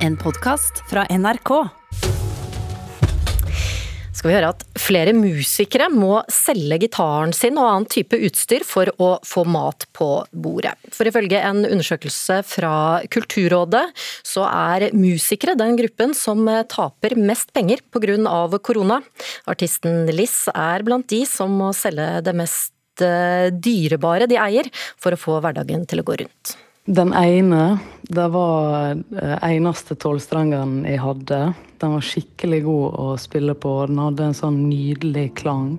En podkast fra NRK. Skal vi høre at flere musikere må selge gitaren sin og annen type utstyr for å få mat på bordet. For ifølge en undersøkelse fra Kulturrådet, så er musikere den gruppen som taper mest penger pga. korona. Artisten Liss er blant de som må selge det mest eh, dyrebare de eier, for å få hverdagen til å gå rundt. Den ene, det var eh, eneste tolvstrengeren jeg hadde. Den var skikkelig god å spille på. Den hadde en sånn nydelig klang.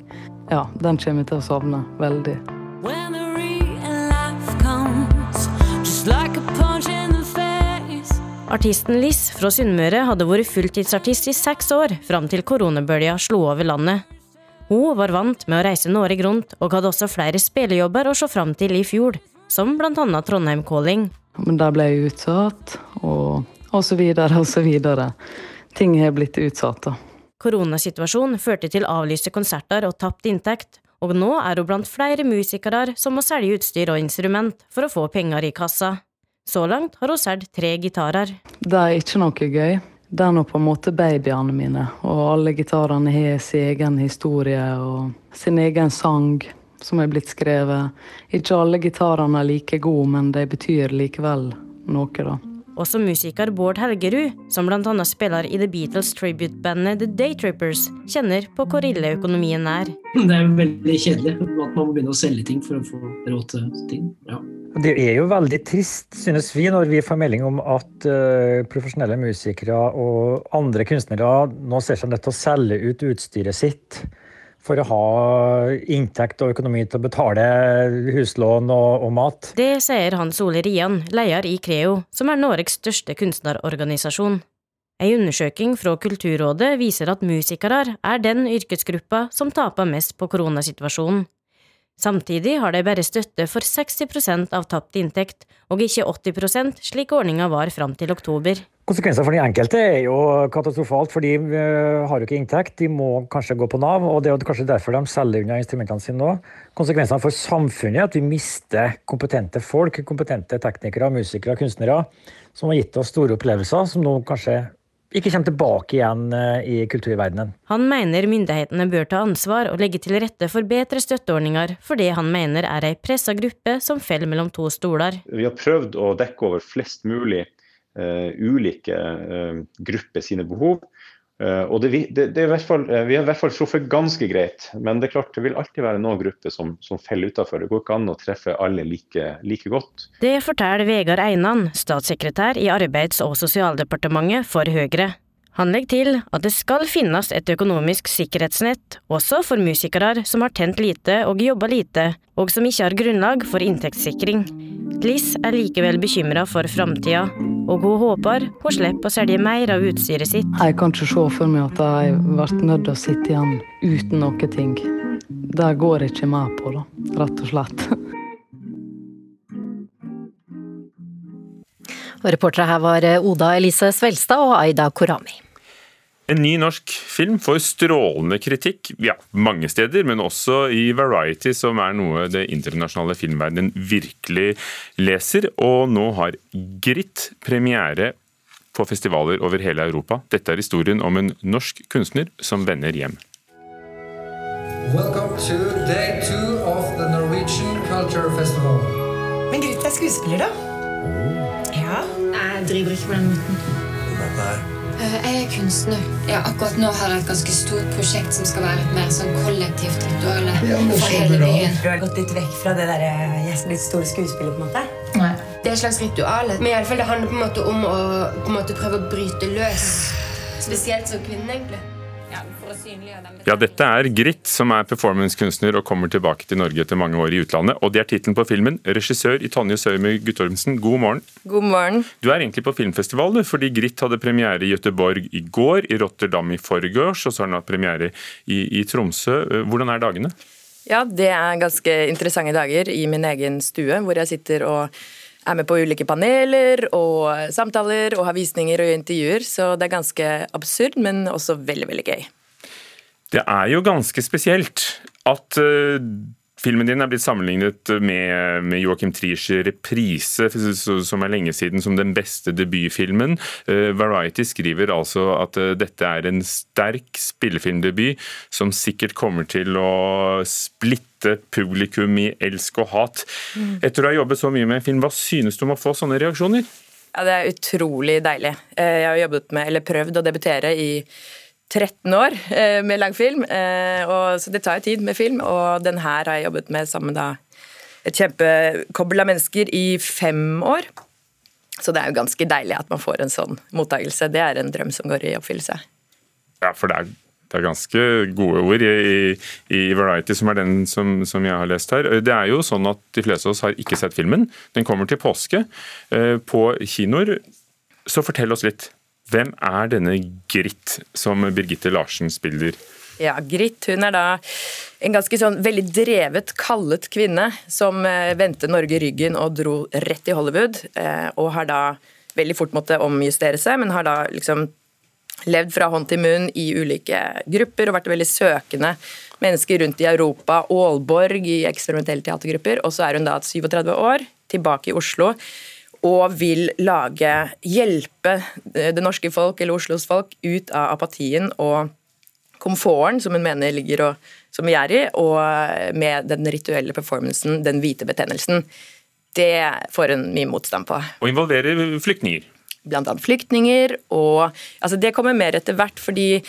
Ja, den kommer jeg til å savne veldig. Artisten Liss fra Sunnmøre hadde vært fulltidsartist i seks år, fram til koronabølja slo over landet. Hun var vant med å reise Norge rundt, og hadde også flere spillejobber å se fram til i fjor som bl.a. Trondheim Calling. Men der ble jeg utsatt, og, og så videre og så videre. Ting har blitt utsatt, da. Koronasituasjonen førte til avlyste konserter og tapt inntekt, og nå er hun blant flere musikere som må selge utstyr og instrument for å få penger i kassa. Så langt har hun solgt tre gitarer. Det er ikke noe gøy. Det er nå på en måte babyene mine, og alle gitarene har sin egen historie og sin egen sang som er blitt skrevet. Ikke alle gitarene er like gode, men de betyr likevel noe, da. Også musiker Bård Helgerud, som bl.a. spiller i The Beatles tribute-bandet The Daytrippers, kjenner på hvor ille økonomien er. Det er veldig kjedelig at man må begynne å selge ting for å få råd til ting. Ja. Det er jo veldig trist, synes vi, når vi får melding om at uh, profesjonelle musikere og andre kunstnere nå ser seg nødt til å selge ut utstyret sitt for å ha inntekt og økonomi til å betale huslån og, og mat. Det sier Hans Ole Rian, leder i Creo, som er Norges største kunstnerorganisasjon. En undersøking fra Kulturrådet viser at musikere er den yrkesgruppa som taper mest på koronasituasjonen. Samtidig har de bare støtte for 60% av tapt inntekt, og ikke 80% slik ordninga var fram til oktober. Konsekvenser for de enkelte er jo katastrofalt, for de eh, har jo ikke inntekt. De må kanskje gå på Nav, og det er kanskje derfor de selger unna instrumentene sine nå. Konsekvensene for samfunnet er at vi mister kompetente folk, kompetente teknikere, musikere, kunstnere, som har gitt oss store opplevelser, som nå kanskje ikke kommer tilbake igjen eh, i kulturverdenen. Han mener myndighetene bør ta ansvar og legge til rette for bedre støtteordninger for det han mener er ei pressa gruppe som faller mellom to stoler. Vi har prøvd å dekke over flest mulig ulike uh, grupper sine behov. Uh, og det, det, det fall, Vi har i hvert fall truffet ganske greit, men det er klart det vil alltid være noen grupper som, som faller utenfor. Det går ikke an å treffe alle like, like godt. Det forteller Vegard Einan, statssekretær i Arbeids- og sosialdepartementet for Høyre. Han legger til at det skal finnes et økonomisk sikkerhetsnett, også for musikere som har tent lite og jobba lite, og som ikke har grunnlag for inntektssikring. Liss er likevel bekymra for framtida, og hun håper hun slipper å selge mer av utstyret sitt. Jeg kan ikke se for meg at jeg blir nødt til å sitte igjen uten noe ting. Det går jeg ikke med på, da, rett og slett. Reportere her var Oda Elise Svelstad og Aida Korami. En ny norsk film får strålende kritikk ja, mange steder, men også i Variety, som er noe det internasjonale filmverdenen virkelig leser. Og nå har Grit premiere på festivaler over hele Europa. Dette er historien om en norsk kunstner som vender hjem. Welcome to day two of the Norwegian Culture Festival. Men Grit er skuespiller, da? Oh. Ja. Jeg driver ikke på den måten. Eh, jeg er kunstner. Ja, akkurat nå har jeg et ganske stort prosjekt som skal være et mer sånn kollektivt ritual for hele byen. Du har gått litt vekk fra det der, eh, jeg litt store skuespillet? på en måte? Nei. Det er et slags ritual. Men i alle fall, det handler på en måte om å på en måte prøve å bryte løs. Spesielt som kvinne, egentlig. Ja, dette er Grit, som er performancekunstner og kommer tilbake til Norge etter mange år i utlandet. Og det er tittelen på filmen. Regissør i Tonje Søymy Guttormsen, god morgen. God morgen. Du er egentlig på filmfestival, du, fordi Grit hadde premiere i Gøteborg i går, i Rotterdam i forgårs, og så har den hatt premiere i, i Tromsø. Hvordan er dagene? Ja, det er ganske interessante dager i min egen stue, hvor jeg sitter og er med på ulike paneler og samtaler og har visninger og intervjuer. Så det er ganske absurd, men også veldig, veldig gøy. Det er jo ganske spesielt at uh, Filmen din er blitt sammenlignet med, med Joachim Triers reprise, som er lenge siden, som den beste debutfilmen. Variety skriver altså at dette er en sterk spillefilmdebut som sikkert kommer til å splitte publikum i elsk og hat. Mm. Etter å ha jobbet så mye med film, hva synes du om å få sånne reaksjoner? Ja, Det er utrolig deilig. Eh, jeg har jobbet med, eller prøvd å debutere i 13 år eh, med langfilm, eh, og, så det tar jo tid med film. Og den her har jeg jobbet med sammen med et kjempekobbel av mennesker i fem år. Så det er jo ganske deilig at man får en sånn mottakelse. Det er en drøm som går i oppfyllelse. Ja, for det er det er ganske gode ord i, i, Variety, som er den som, som, jeg har lest her. Det er jo sånn at De fleste av oss har ikke sett filmen. Den kommer til påske eh, på kinoer. Så fortell oss litt. Hvem er denne Grit som Birgitte Larsen spiller? Ja, Grit hun er da en ganske sånn veldig drevet, kallet kvinne som eh, vendte Norge ryggen og dro rett i Hollywood. Eh, og har da veldig fort måttet omjustere seg, men har da liksom levd fra hånd til munn i ulike grupper og vært veldig søkende mennesker rundt i Europa. Aalborg i eksperimentelle teatergrupper. Og så er hun da 37 år, tilbake i Oslo og vil lage hjelpe det norske folk, eller Oslos folk, ut av apatien og komforten som hun mener ligger og, som vi er i, og med den rituelle performancen, den hvite betennelsen. Det får hun mye motstand på. Og involverer flyktninger? Blant annet flyktninger. og altså Det kommer mer etter hvert. fordi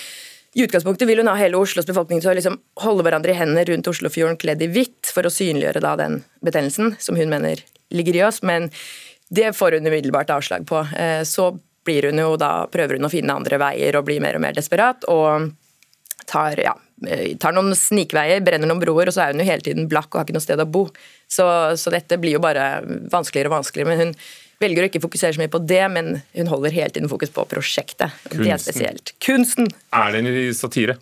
i utgangspunktet vil hun ha hele Oslos befolkning til å liksom holde hverandre i hendene rundt Oslofjorden kledd i hvitt, for å synliggjøre da den betennelsen som hun mener ligger i oss. Men det får hun umiddelbart avslag på. Eh, så blir hun jo da, prøver hun å finne andre veier og blir mer og mer desperat. og tar, ja, eh, tar noen snikveier, brenner noen broer, og så er hun jo hele tiden blakk og har ikke noe sted å bo. Så, så dette blir jo bare vanskeligere og vanskeligere. Men hun velger å ikke fokusere så mye på det, men hun holder hele tiden fokus på prosjektet. Kunsten. Det er spesielt. Kunsten! Er det en satire?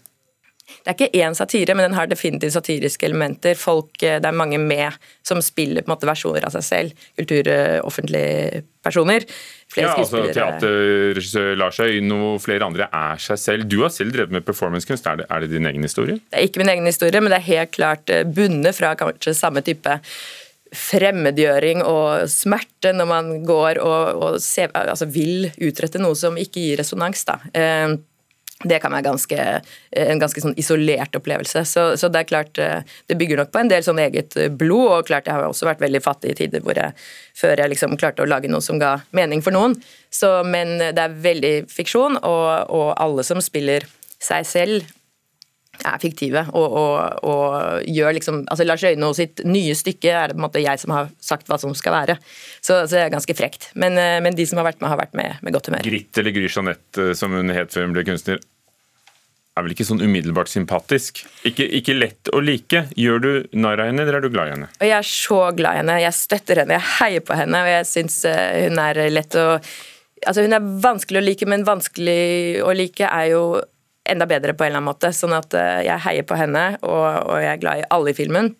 Det er ikke én satire, men den har definitivt satiriske elementer. Folk, eh, det er mange med som spiller på en måte versjoner av seg selv. Kulturoffentlige personer. Flere ja, altså Teaterregissør Lars Øyno og flere andre er seg selv. Du har selv drevet med performancekunst. Er, er det din egen historie? Det er ikke min egen historie, men det er helt klart eh, bundet fra kanskje samme type fremmedgjøring og smerte når man går og, og ser, altså vil utrette noe som ikke gir resonans. Da. Eh, det kan være ganske, en ganske sånn isolert opplevelse. Så, så, det er klart, eh, det bygger nok på en del sånn eget blod. og klart Jeg har også vært veldig fattig i tider hvor jeg, før jeg liksom klarte å lage noe som ga mening for noen. Så, men det er veldig fiksjon, og, og alle som spiller seg selv er fiktive og, og, og gjør liksom altså Lars Øyno sitt nye stykke er det på en måte jeg som har sagt hva som skal være. Så, så det er ganske frekt. Men, eh, men, de som har vært med, har vært med med godt humør. Gritt eller Gry Jeanette, eh, som hun het før hun ble kunstner, er vel ikke sånn umiddelbart sympatisk? Ikke, ikke lett å like. Gjør du narr av henne, eller er du glad i henne? Og Jeg er så glad i henne. Jeg støtter henne, jeg heier på henne, og jeg syns eh, hun er lett å Altså Hun er vanskelig å like, men vanskelig å like er jo enda bedre på en eller annen måte. Sånn at eh, jeg heier på henne, og, og jeg er glad i alle i filmen.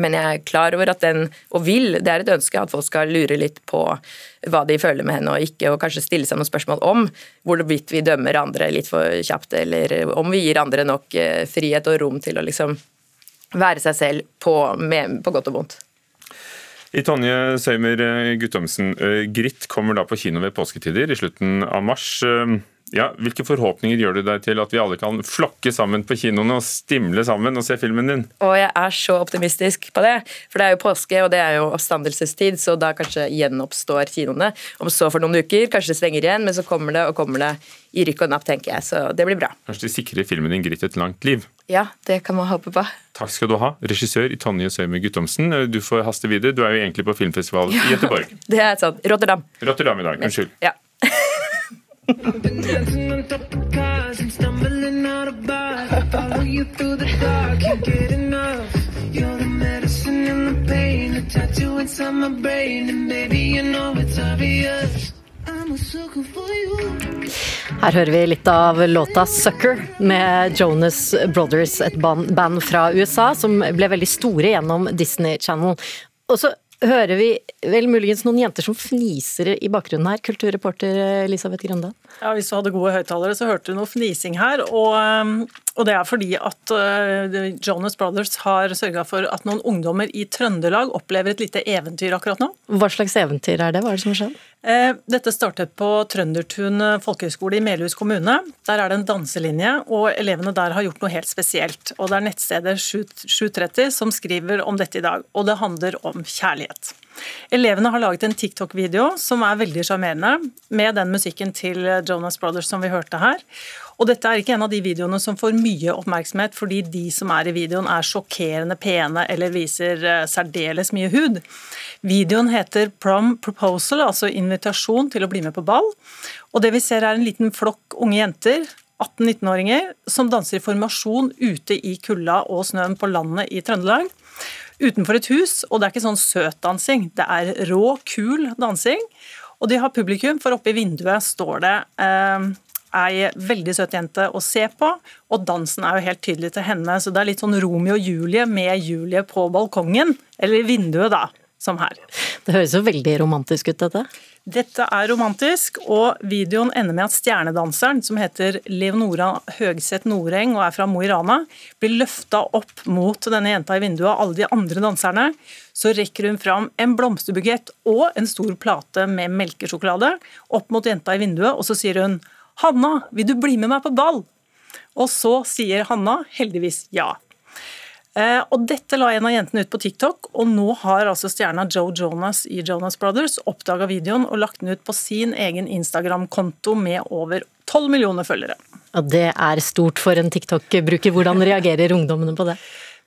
Men jeg er klar over at den, og vil, det er et ønske at folk skal lure litt på hva de føler med henne og ikke, og kanskje stille seg noen spørsmål om hvorvidt vi dømmer andre litt for kjapt, eller om vi gir andre nok eh, frihet og rom til å liksom være seg selv på, med, på godt og vondt. I Tonje Søymer eh, Guttomsen, Gritt kommer da på kino ved påsketider i slutten av mars. Ja, Hvilke forhåpninger gjør du deg til at vi alle kan flokke sammen på kinoene og stimle sammen og se filmen din? Og Jeg er så optimistisk på det. For det er jo påske, og det er jo oppstandelsestid, så da kanskje gjenoppstår kinoene. Om så for noen uker, kanskje det svinger igjen, men så kommer det og kommer det i rykk og napp, tenker jeg. Så det blir bra. Kanskje de sikrer filmen din Gritt et langt liv? Ja, det kan man håpe på. Takk skal du ha, regissør i Tonje Søyme Guttomsen. Du får haste videre. Du er jo egentlig på filmfestival ja, i Gøteborg. Det er sant. Rotterdam. Rotterdam i dag. Unnskyld. Ja. Her hører vi litt av låta 'Sucker' med Jonas Brothers, et band fra USA som ble veldig store gjennom Disney Channel. Og så hører vi vel muligens noen jenter som fniser i bakgrunnen her. Kulturreporter Elisabeth Grønda. Ja, hvis du hadde gode høyttalere, så hørte du noe fnising her. Og um, Og det er fordi at eh, Jonas Brothers har sørga for at noen ungdommer i Trøndelag opplever et lite eventyr akkurat nå. Hva slags eventyr er det? Hva er det som har skjedd? Eh, Dette startet på Trøndertun folkehøgskole i Melhus kommune. Der er det en danselinje, og elevene der har gjort noe helt spesielt. Og det er nettstedet 730 som skriver om dette i dag, og det handler om kjærlighet. Elevene har laget en TikTok-video som er veldig sjarmerende, med den musikken til Jonas Brothers som vi hørte her. Og dette er ikke en av de videoene som får mye oppmerksomhet fordi de som er i videoen er sjokkerende pene eller viser eh, særdeles mye hud. Videoen heter Prom Proposal, altså invitasjon til å bli med på ball. Og det vi ser er en liten flokk unge jenter 18-19-åringer som danser i formasjon ute i kulda og snøen på landet i Trøndelag. Utenfor et hus, og det er ikke sånn søt dansing, det er rå, kul dansing. Og de har publikum, for oppe i vinduet står det eh, ei veldig søt jente å se på, og dansen er jo helt tydelig til henne. Så det er litt sånn Romeo og Julie med Julie på balkongen, eller i vinduet, da, som her. Det høres jo veldig romantisk ut, dette. Dette er romantisk, og videoen ender med at stjernedanseren, som heter Leonora Høgseth Noreng og er fra Mo i Rana, blir løfta opp mot denne jenta i vinduet av alle de andre danserne. Så rekker hun fram en blomsterbukett og en stor plate med melkesjokolade opp mot jenta i vinduet, og så sier hun 'Hanna, vil du bli med meg på ball?' Og så sier Hanna heldigvis ja. Eh, og Dette la en av jentene ut på TikTok, og nå har altså stjerna Joe Jonas i Jonas Brothers oppdaga videoen og lagt den ut på sin egen Instagram-konto med over 12 millioner følgere. Og det er stort for en TikTok-bruker. Hvordan reagerer ungdommene på det?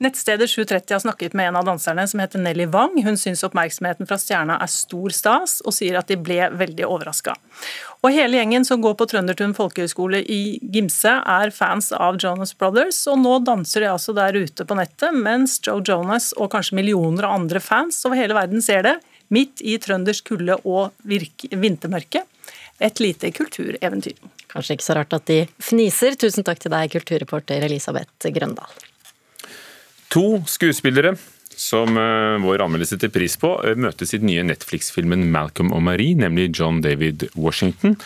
Nettstedet 730 har snakket med en av danserne som heter Nelly Wang. Hun syns oppmerksomheten fra stjerna er stor stas, og sier at de ble veldig overraska. Og hele gjengen som går på Trøndertun folkehøgskole i Gimse er fans av Jonas Brothers, og nå danser de altså der ute på nettet, mens Joe Jonas og kanskje millioner av andre fans over hele verden ser det, midt i trøndersk kulde og vintermørke. Et lite kultureventyr. Kanskje ikke så rart at de fniser. Tusen takk til deg, kulturreporter Elisabeth Grøndal. To skuespillere som eh, vår anmeldelse setter pris på, eh, møtes i den nye Netflix-filmen Malcolm og Marie, nemlig John David Washington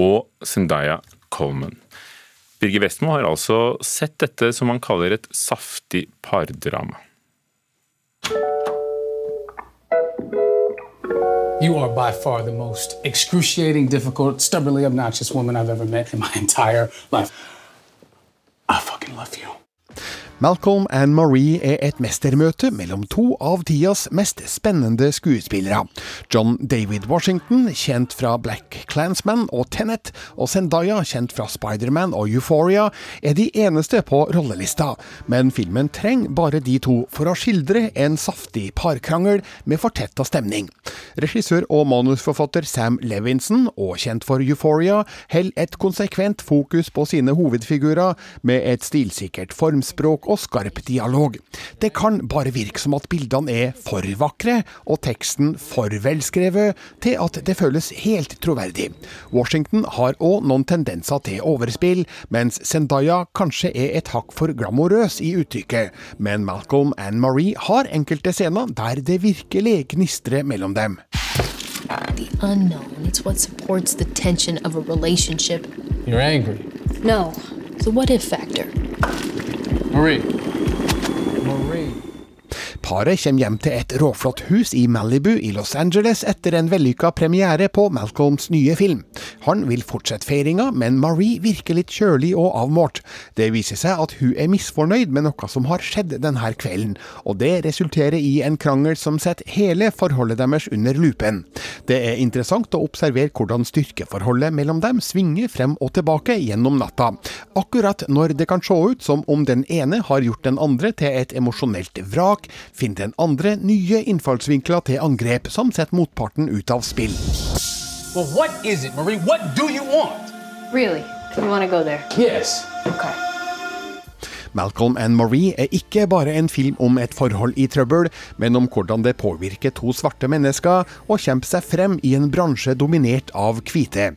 og Zendaya Coleman. Birger Westmo har altså sett dette som han kaller et saftig pardrama. You are by far the most excruciating, difficult, stubbornly obnoxious woman I've ever met in my entire life. I fucking love you. Malcolm and Marie er et mestermøte mellom to av tidas mest spennende skuespillere. John David Washington, kjent fra Black Clansman og Tenet, og Zendaya, kjent fra Spiderman og Euphoria, er de eneste på rollelista, men filmen trenger bare de to for å skildre en saftig parkrangel med fortetta stemning. Regissør og manusforfatter Sam Levinson, og kjent for Euphoria, holder et konsekvent fokus på sine hovedfigurer, med et stilsikkert formspråk og skarp dialog. Det kan bare virke som at bildene er for vakre, og teksten for velskrevet, til at det føles helt troverdig. Washington har òg noen tendenser til overspill, mens Zendaya kanskje er et hakk for glamorøs i uttrykket, men Malcolm and Marie har enkelte scener der det virkelig gnistrer mellom dem. The unknown. It's what supports the tension of a relationship. You're angry. No. A what if factor. Marie. Marie. Paret kommer hjem til et råflott hus i Malibu i Los Angeles etter en vellykka premiere på Malcolms nye film. Han vil fortsette feiringa, men Marie virker litt kjølig og avmålt. Det viser seg at hun er misfornøyd med noe som har skjedd denne kvelden, og det resulterer i en krangel som setter hele forholdet deres under lupen. Det er interessant å observere hvordan styrkeforholdet mellom dem svinger frem og tilbake gjennom natta, akkurat når det kan se ut som om den ene har gjort den andre til et emosjonelt vrak, finner den andre nye innfallsvinkler til angrep som setter motparten ut av spill. Well, what is it, Marie? What do you want? Really? You want to go there? Yes. Okay. Malcolm and Marie er ikke bare en film om et forhold i trøbbel, men om hvordan det påvirker to svarte mennesker å kjempe seg frem i en bransje dominert av hvite.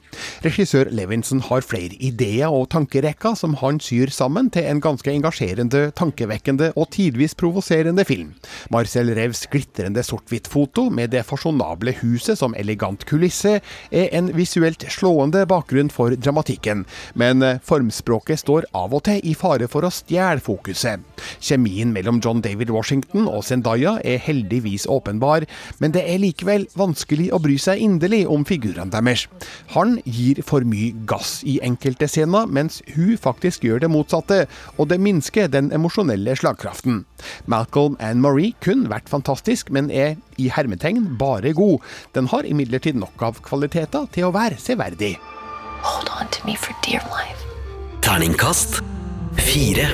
Regissør Levinson har flere ideer og tankerekker som han syr sammen til en ganske engasjerende, tankevekkende og tidvis provoserende film. Marcel Revs glitrende sort-hvitt-foto med det fasjonable huset som elegant kulisse er en visuelt slående bakgrunn for dramatikken, men formspråket står av og til i fare for å stjele fokuset. Kjemien mellom John David Washington og Zendaya er heldigvis åpenbar, men det er likevel vanskelig å bry seg inderlig om figurene deres. Han gir for mye gass i enkelte scener, mens hun faktisk gjør det motsatte, og det minsker den emosjonelle slagkraften. Malcolm and Marie kunne vært fantastisk, men er i hermetegn bare god. Den har imidlertid nok av kvaliteter til å være severdig. Hold on to me for dear life. Terningkast fire.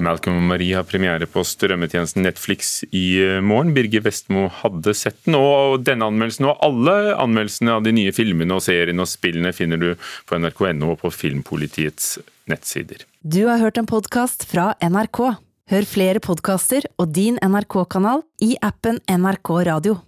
Malcolm og Marie har premiere på strømmetjenesten Netflix i eh, morgen. Birger Vestmo hadde sett den, og denne anmeldelsen og alle anmeldelsene av de nye filmene og seriene og spillene finner du på nrk.no og på Filmpolitiets nettsider. Du har hørt en podkast fra NRK. Hør flere podkaster og din NRK-kanal i appen NRK Radio.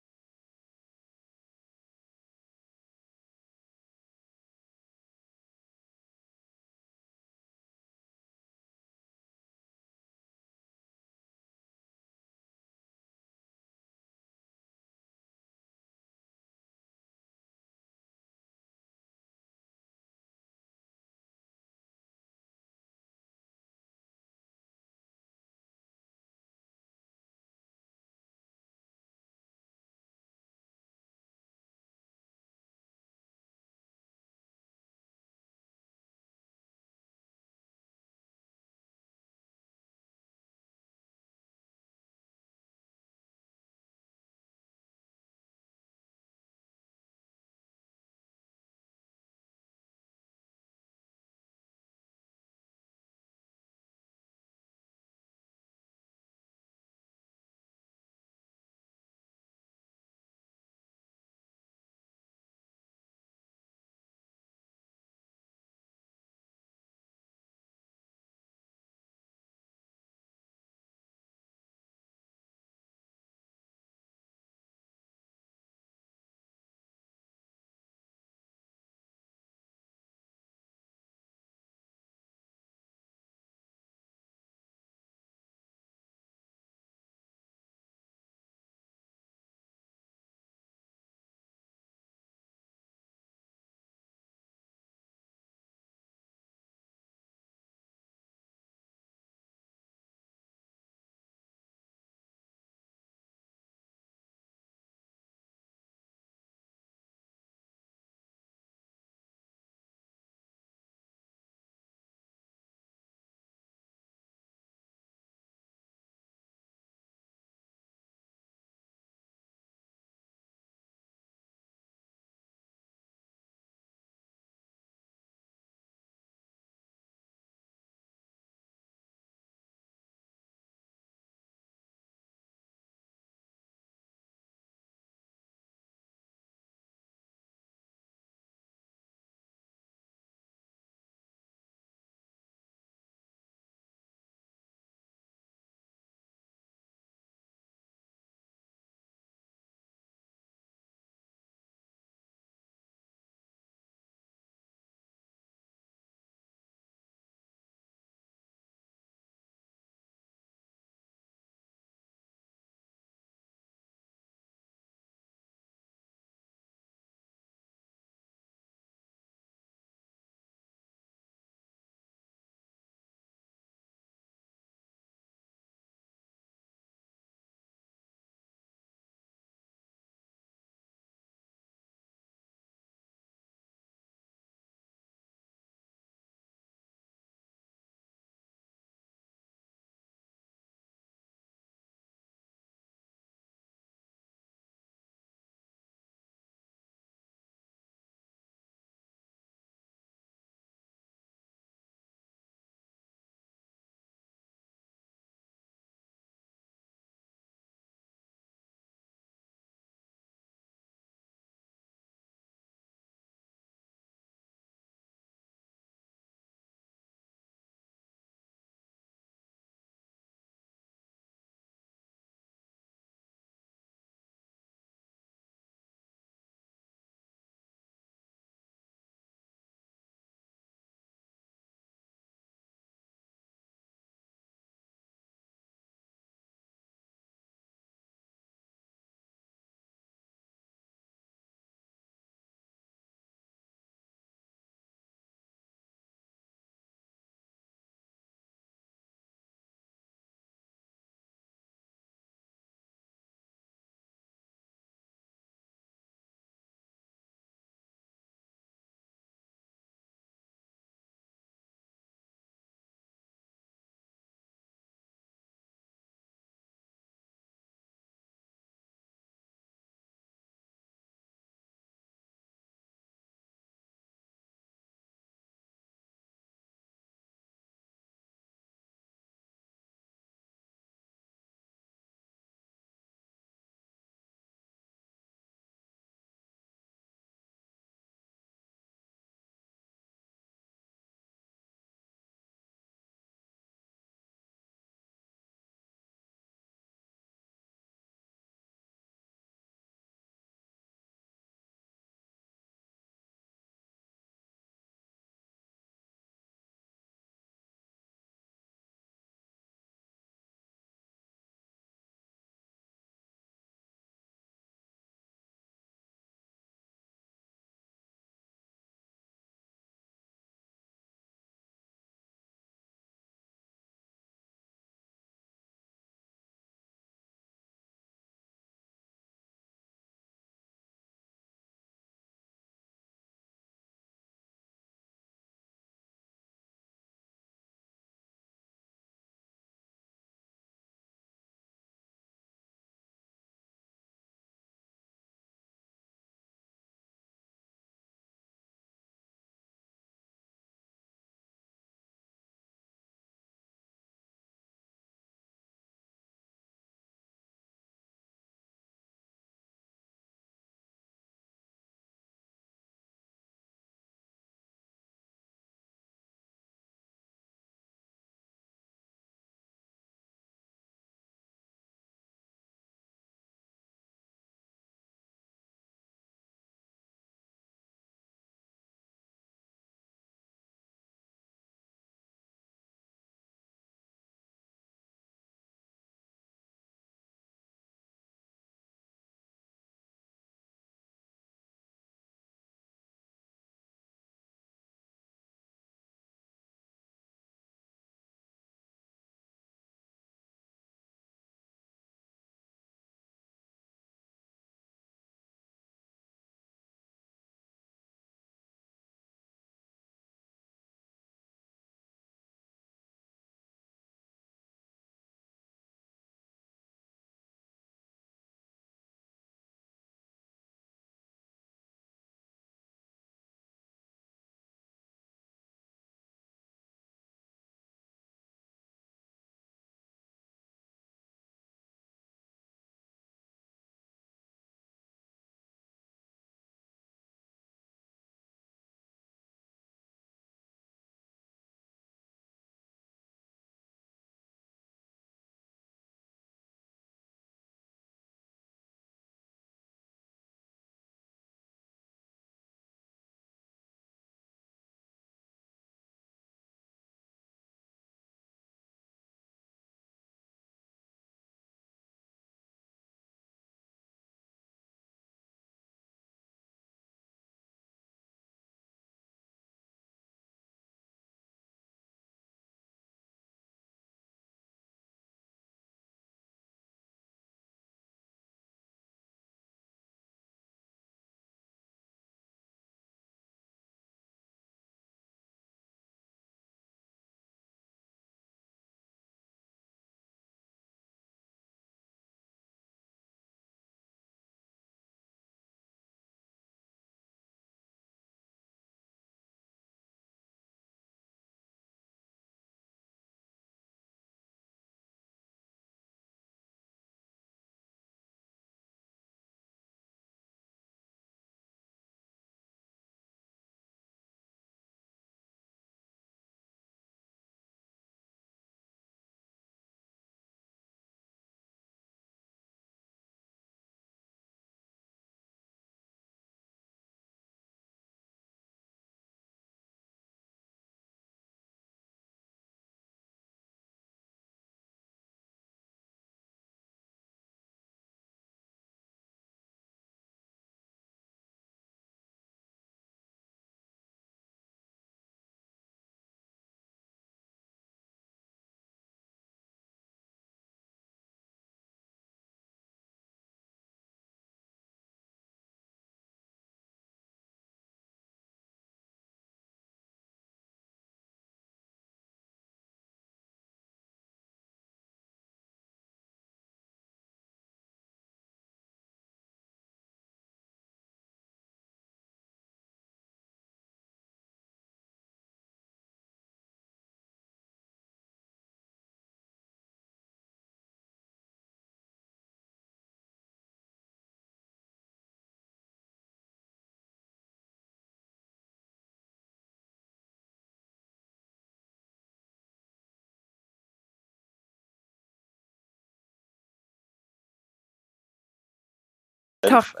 Takk.